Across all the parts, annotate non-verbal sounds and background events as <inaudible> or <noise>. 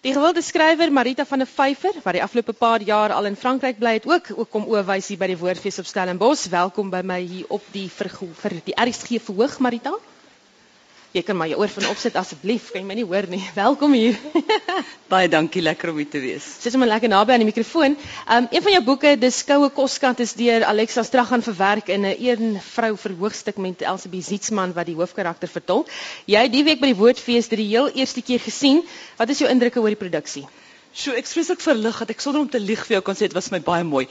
Die gewilde skrywer Marita van der Vyver wat die afgelope paar jaar al in Frankryk bly het, ook ook kom oorwys hier by die Woordfees op Stellenbosch. Welkom by my hier op die vir, die RSG verhoog Marita. Jy kan maar jou oor van opsit asseblief. Kan jy my nie hoor nie? <laughs> Welkom hier. <laughs> Baie dankie, lekker om hier te wees. Sit sommer lekker naby aan die mikrofoon. Um een van jou boeke, Dis koue koskat is deur Alexa Stragan verwerk in 'n een vrou verhoogstuk met Elsabie Zietsman wat die hoofkarakter vertolk. Jy het die week by die Woordfees dit die heel eerste keer gesien. Wat is jou indrukke oor die produksie? So ek vreeslik verlig dat ek sonder om te lieg vir jou kan sê dit was my baie mooi.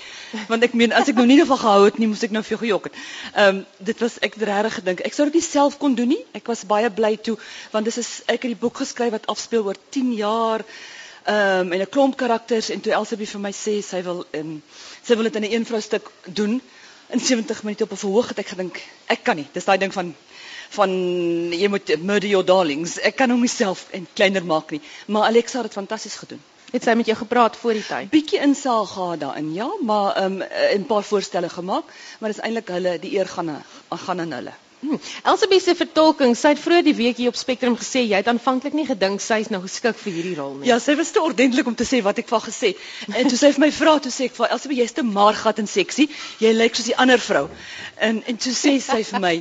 Want ek meen as ek nou nie daarvan gehou het nie, moes ek nou vir jou gejok het. Ehm um, dit was ek het regtig gedink. Ek sou dit nie self kon doen nie. Ek was baie bly toe want dis is ek het die boek geskryf wat afspeel oor 10 jaar ehm um, en 'n klomp karakters en toe Elsabie vir my sê sy wil in sy wil dit in 'n een vrou stuk doen in 70 minute op 'n verhoog het ek gedink ek kan nie. Dis daai ding van van jy moet murder your darlings. Ek kan hom myself en kleiner maak nie. Maar Alexa het fantasties gedoen. Het sy met jou gepraat voor die tyd? Bietjie insaag gehad daarin, ja, maar ehm um, 'n paar voorstelle gemaak, maar dis eintlik hulle die eer gaan gaan aan hulle. Hmm. Elsabie se vertolking, sy het vroeër die week hier op Spectrum gesê jy het aanvanklik nie gedink sy is nou geskik vir hierdie rol nie. Ja, sy was te ordentlik om te sê wat ek van gesê. En toe sy vir my vra toe sê ek vir Elsabie jy's te maargat en seksie. Jy lyk soos die ander vrou. En en toe sê sy vir my,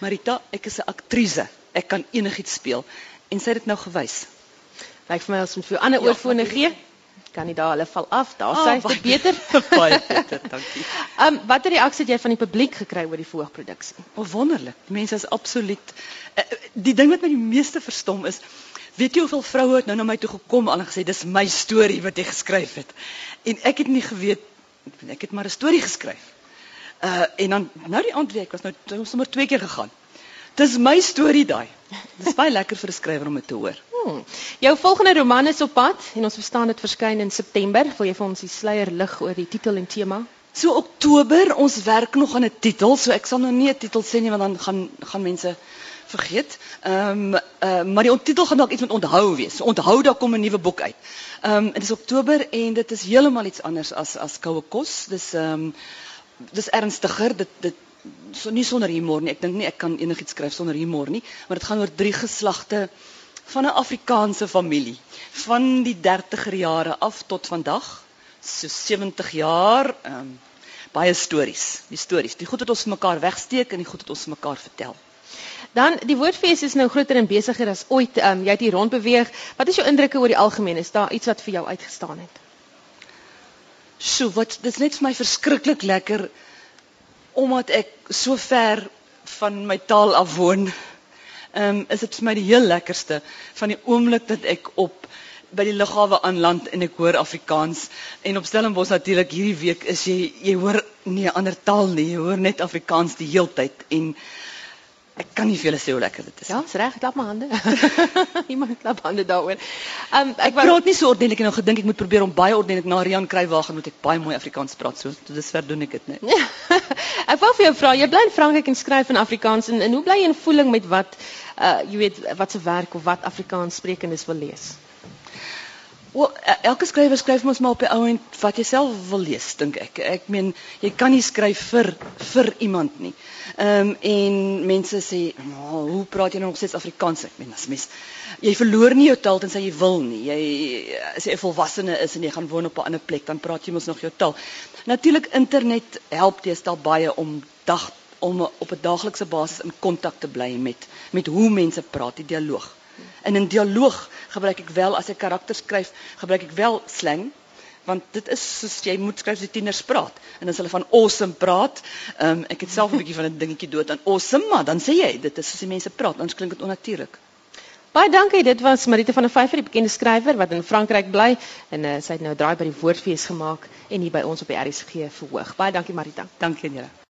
Marita, ek is 'n aktrise. Ek kan enigiets speel. En sy het dit nou gewys. Lyk vir my as ons vir ander ja, oorfone gee. Kan nie daar hulle val af. Daar oh, sê hy beter. <laughs> baie <laughs> beter, dankie. Ehm um, watter reaksie het jy van die publiek gekry oor die voorproduksie? O, oh, wonderlik. Die mense is absoluut uh, die ding wat my die meeste verstom is Weet jy hoeveel vroue het nou na my toe gekom al en gesê dis my storie wat jy geskryf het. En ek het nie geweet ek het maar 'n storie geskryf. Uh en dan nou die aand week was nou sommer twee keer gegaan. Dis my storie daai. Dis baie lekker vir 'n skrywer om dit te hoor. Hmm. Jou volgende roman is op pad en ons verstaan dit verskyn in September. Wil jy vir ons die sluier lig oor die titel en tema? So Oktober, ons werk nog aan 'n titel, so ek sal nou nie 'n titel sê nie want dan gaan gaan mense vergeet. Ehm um, uh, maar die titel gaan dalk iets met onthou wees. So onthou daar kom 'n nuwe boek uit. Ehm um, dit is Oktober en dit is heeltemal iets anders as as koue kos. Dis ehm um, dis ernstiger. Dit dit so nie sonder humor nie. Ek dink nie ek kan enigiets skryf sonder humor nie, maar dit gaan oor drie geslagte van 'n Afrikaanse familie. Van die 30er jare af tot vandag so 70 jaar um, baie stories. Die stories die goed wat ons mekaar wegsteek en die goed wat ons mekaar vertel. Dan die woordfees is nou groter en besigger as ooit um, jy het hier rond beweeg. Wat is jou indrukke oor die algemeen? Is daar iets wat vir jou uitgestaan het? So wat dit is net vir my verskriklik lekker omdat ek so ver van my taal af woon ehm um, is dit vir my die heel lekkerste van die oomblik dat ek op by die lughawe aanland en ek hoor Afrikaans. En op Stellenbosch natuurlik hierdie week is jy jy hoor nie 'n ander taal nie jy hoor net Afrikaans die heeltyd. En Ek kan nie vir julle sê hoe lekker dit is. Ja, is reg, klap my hande. <laughs> <laughs> Iemand klap hande daaroor. Um ek, ek praat nie so ordentlik en nou gedink ek moet probeer om baie ordentlik na Rian Kruiwagen moet ek baie mooi Afrikaans praat. So dis ver doen ek dit net. <laughs> ek wou vir jou vra, jy bly in Frankryk en skryf in Afrikaans en, en hoe bly jy in voeling met wat uh jy weet wat se werk of wat Afrikaans sprekendes wil lees? Wel, elke skrywer skryf mos maar op die ou en wat jy self wil lees, dink ek. Ek meen, jy kan nie skryf vir vir iemand nie. Ehm um, en mense sê, "Nou, hoe praat jy nou nog steeds Afrikaans?" Ek meen, as mens jy verloor nie jou taal tensy jy wil nie. Jy as jy 'n volwassene is en jy gaan woon op 'n ander plek, dan praat jy mos nog jou taal. Natuurlik internet help teestal baie om dag om op 'n daaglikse basis in kontak te bly met met hoe mense praat, die dialoog. En in dialoog gebruik ek wel as ek karakters skryf, gebruik ek wel slang want dit is soos jy moet skryf as die tieners praat en as hulle van awesome praat, um, ek het self 'n bietjie van 'n dingetjie dood aan awesome, maar dan sê jy dit is soos die mense praat, anders klink dit onnatuurlik. Baie dankie, dit was Marita van der Vyver, die bekende skrywer wat in Frankryk bly en uh, sy het nou draai by die woordfees gemaak en hier by ons op die RSG verhoog. Baie dankie Marita. Dankie aan julle.